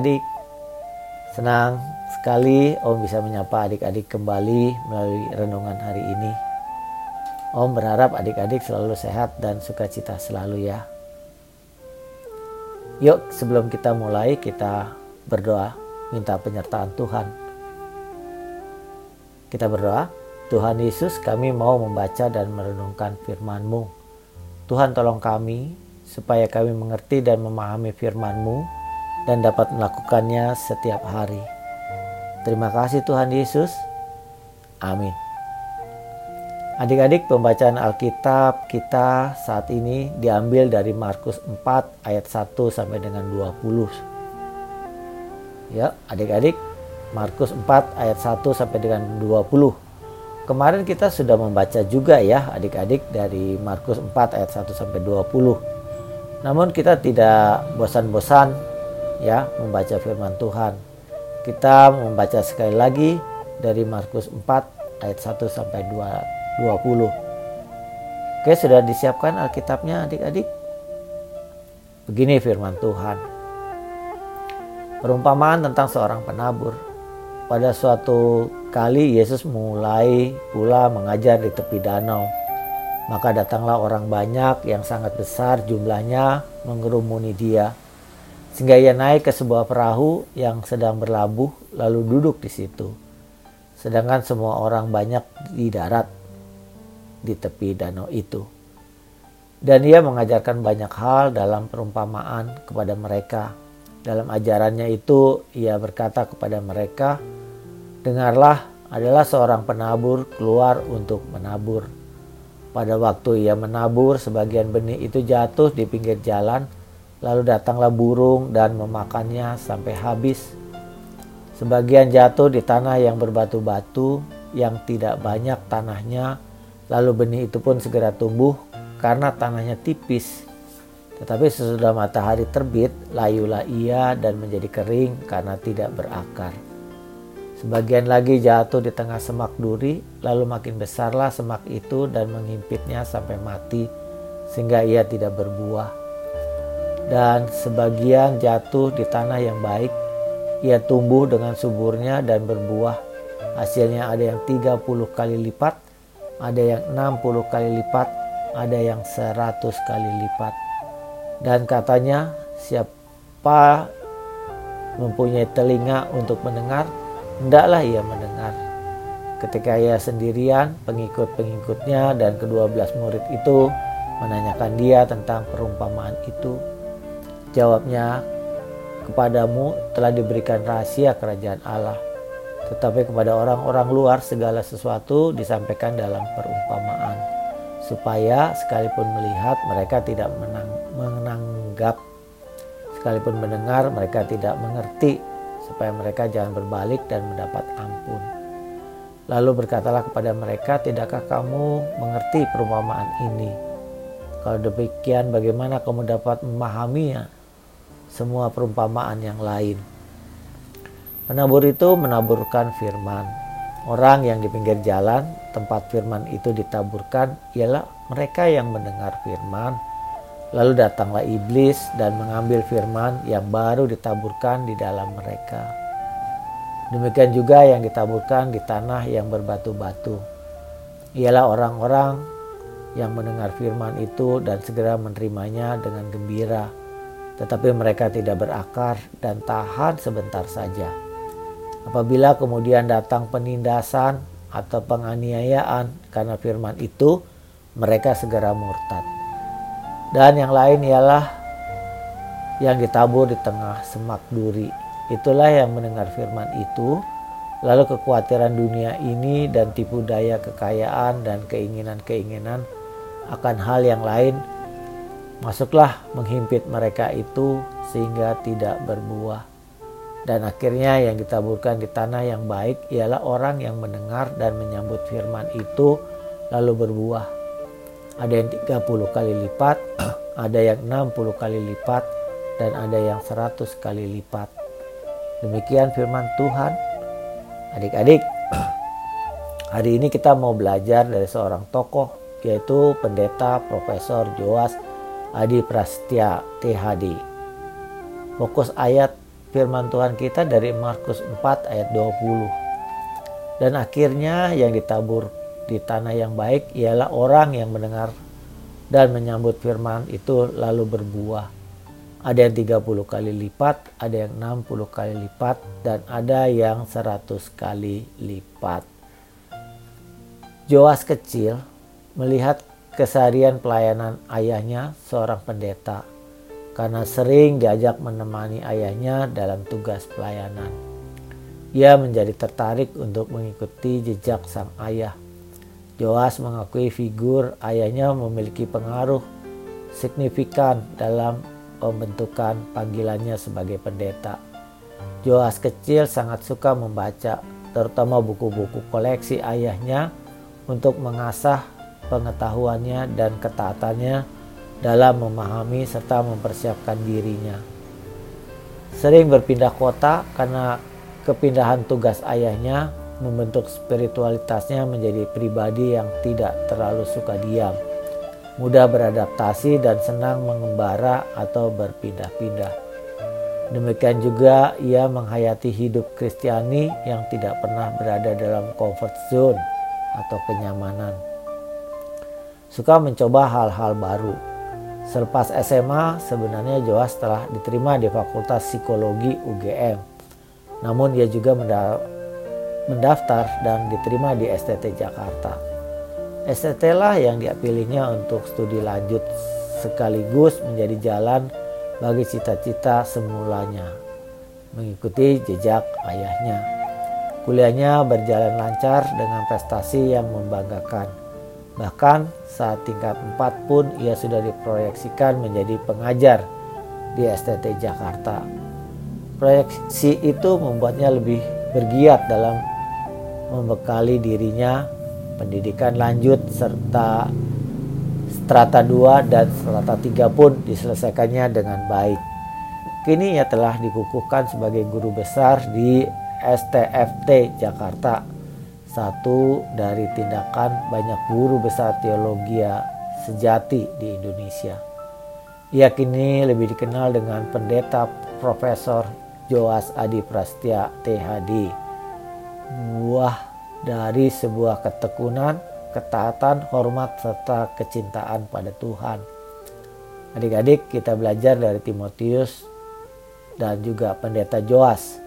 Adik-adik, senang sekali Om bisa menyapa adik-adik kembali melalui renungan hari ini. Om berharap adik-adik selalu sehat dan sukacita selalu ya. Yuk sebelum kita mulai kita berdoa minta penyertaan Tuhan. Kita berdoa, Tuhan Yesus kami mau membaca dan merenungkan firman-Mu. Tuhan tolong kami supaya kami mengerti dan memahami firman-Mu dan dapat melakukannya setiap hari. Terima kasih Tuhan Yesus. Amin. Adik-adik pembacaan Alkitab kita saat ini diambil dari Markus 4 ayat 1 sampai dengan 20. Ya, adik-adik Markus 4 ayat 1 sampai dengan 20. Kemarin kita sudah membaca juga ya adik-adik dari Markus 4 ayat 1 sampai 20. Namun kita tidak bosan-bosan ya membaca firman Tuhan. Kita membaca sekali lagi dari Markus 4 ayat 1 sampai 2 20. Oke, sudah disiapkan Alkitabnya adik-adik? Begini firman Tuhan. Perumpamaan tentang seorang penabur. Pada suatu kali Yesus mulai pula mengajar di tepi danau. Maka datanglah orang banyak yang sangat besar jumlahnya mengerumuni dia. Sehingga ia naik ke sebuah perahu yang sedang berlabuh lalu duduk di situ. Sedangkan semua orang banyak di darat di tepi danau itu. Dan ia mengajarkan banyak hal dalam perumpamaan kepada mereka. Dalam ajarannya itu ia berkata kepada mereka, Dengarlah adalah seorang penabur keluar untuk menabur. Pada waktu ia menabur, sebagian benih itu jatuh di pinggir jalan, lalu datanglah burung dan memakannya sampai habis. Sebagian jatuh di tanah yang berbatu-batu, yang tidak banyak tanahnya, Lalu benih itu pun segera tumbuh karena tanahnya tipis. Tetapi sesudah matahari terbit, layulah ia dan menjadi kering karena tidak berakar. Sebagian lagi jatuh di tengah semak duri, lalu makin besarlah semak itu dan menghimpitnya sampai mati, sehingga ia tidak berbuah. Dan sebagian jatuh di tanah yang baik, ia tumbuh dengan suburnya dan berbuah. Hasilnya ada yang 30 kali lipat, ada yang 60 kali lipat, ada yang 100 kali lipat. Dan katanya siapa mempunyai telinga untuk mendengar, hendaklah ia mendengar. Ketika ia sendirian, pengikut-pengikutnya dan kedua belas murid itu menanyakan dia tentang perumpamaan itu. Jawabnya, kepadamu telah diberikan rahasia kerajaan Allah tetapi kepada orang-orang luar segala sesuatu disampaikan dalam perumpamaan supaya sekalipun melihat mereka tidak menang, menanggap sekalipun mendengar mereka tidak mengerti supaya mereka jangan berbalik dan mendapat ampun. Lalu berkatalah kepada mereka tidakkah kamu mengerti perumpamaan ini? Kalau demikian bagaimana kamu dapat memahaminya semua perumpamaan yang lain Penabur itu menaburkan firman. Orang yang di pinggir jalan tempat firman itu ditaburkan ialah mereka yang mendengar firman. Lalu datanglah iblis dan mengambil firman yang baru ditaburkan di dalam mereka. Demikian juga yang ditaburkan di tanah yang berbatu-batu. Ialah orang-orang yang mendengar firman itu dan segera menerimanya dengan gembira. Tetapi mereka tidak berakar dan tahan sebentar saja Apabila kemudian datang penindasan atau penganiayaan karena firman itu, mereka segera murtad. Dan yang lain ialah yang ditabur di tengah semak duri. Itulah yang mendengar firman itu, lalu kekhawatiran dunia ini dan tipu daya kekayaan dan keinginan-keinginan akan hal yang lain masuklah menghimpit mereka itu sehingga tidak berbuah. Dan akhirnya yang ditaburkan di tanah yang baik ialah orang yang mendengar dan menyambut firman itu lalu berbuah. Ada yang 30 kali lipat, ada yang 60 kali lipat, dan ada yang 100 kali lipat. Demikian firman Tuhan. Adik-adik, hari ini kita mau belajar dari seorang tokoh yaitu pendeta Profesor Joas Adi Prastya THD. Fokus ayat firman Tuhan kita dari Markus 4 ayat 20. Dan akhirnya yang ditabur di tanah yang baik ialah orang yang mendengar dan menyambut firman itu lalu berbuah. Ada yang 30 kali lipat, ada yang 60 kali lipat, dan ada yang 100 kali lipat. Joas kecil melihat keseharian pelayanan ayahnya seorang pendeta karena sering diajak menemani ayahnya dalam tugas pelayanan. Ia menjadi tertarik untuk mengikuti jejak sang ayah. Joas mengakui figur ayahnya memiliki pengaruh signifikan dalam pembentukan panggilannya sebagai pendeta. Joas kecil sangat suka membaca, terutama buku-buku koleksi ayahnya untuk mengasah pengetahuannya dan ketaatannya dalam memahami serta mempersiapkan dirinya. Sering berpindah kota karena kepindahan tugas ayahnya membentuk spiritualitasnya menjadi pribadi yang tidak terlalu suka diam, mudah beradaptasi dan senang mengembara atau berpindah-pindah. Demikian juga ia menghayati hidup Kristiani yang tidak pernah berada dalam comfort zone atau kenyamanan. Suka mencoba hal-hal baru, Selepas SMA, sebenarnya Joas telah diterima di Fakultas Psikologi UGM. Namun ia juga mendaftar dan diterima di STT Jakarta. STT lah yang dipilihnya untuk studi lanjut sekaligus menjadi jalan bagi cita-cita semulanya, mengikuti jejak ayahnya. Kuliahnya berjalan lancar dengan prestasi yang membanggakan. Bahkan saat tingkat 4 pun ia sudah diproyeksikan menjadi pengajar di STT Jakarta. Proyeksi itu membuatnya lebih bergiat dalam membekali dirinya pendidikan lanjut serta strata 2 dan strata 3 pun diselesaikannya dengan baik. Kini ia telah dikukuhkan sebagai guru besar di STFT Jakarta satu dari tindakan banyak guru besar teologi sejati di Indonesia. Ia kini lebih dikenal dengan pendeta Profesor Joas Adi Prastia THD. Buah dari sebuah ketekunan, ketaatan, hormat, serta kecintaan pada Tuhan. Adik-adik kita belajar dari Timotius dan juga pendeta Joas.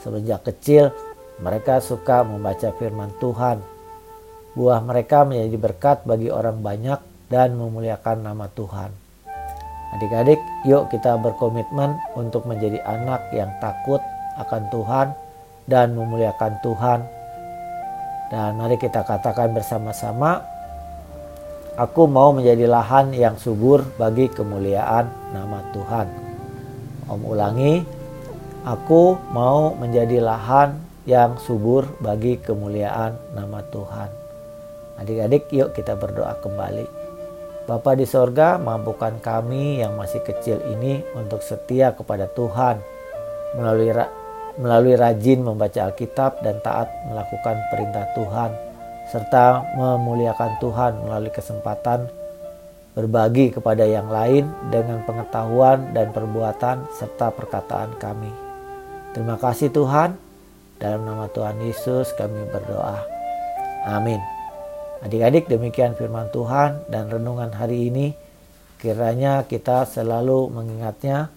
Semenjak kecil mereka suka membaca firman Tuhan. Buah mereka menjadi berkat bagi orang banyak dan memuliakan nama Tuhan. Adik-adik, yuk kita berkomitmen untuk menjadi anak yang takut akan Tuhan dan memuliakan Tuhan. Dan mari kita katakan bersama-sama, aku mau menjadi lahan yang subur bagi kemuliaan nama Tuhan. Om ulangi, aku mau menjadi lahan yang subur bagi kemuliaan nama Tuhan. Adik-adik, yuk kita berdoa kembali. Bapa di sorga, mampukan kami yang masih kecil ini untuk setia kepada Tuhan melalui melalui rajin membaca Alkitab dan taat melakukan perintah Tuhan serta memuliakan Tuhan melalui kesempatan berbagi kepada yang lain dengan pengetahuan dan perbuatan serta perkataan kami. Terima kasih Tuhan. Dalam nama Tuhan Yesus kami berdoa. Amin. Adik-adik demikian firman Tuhan dan renungan hari ini. Kiranya kita selalu mengingatnya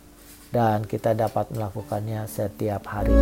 dan kita dapat melakukannya setiap hari.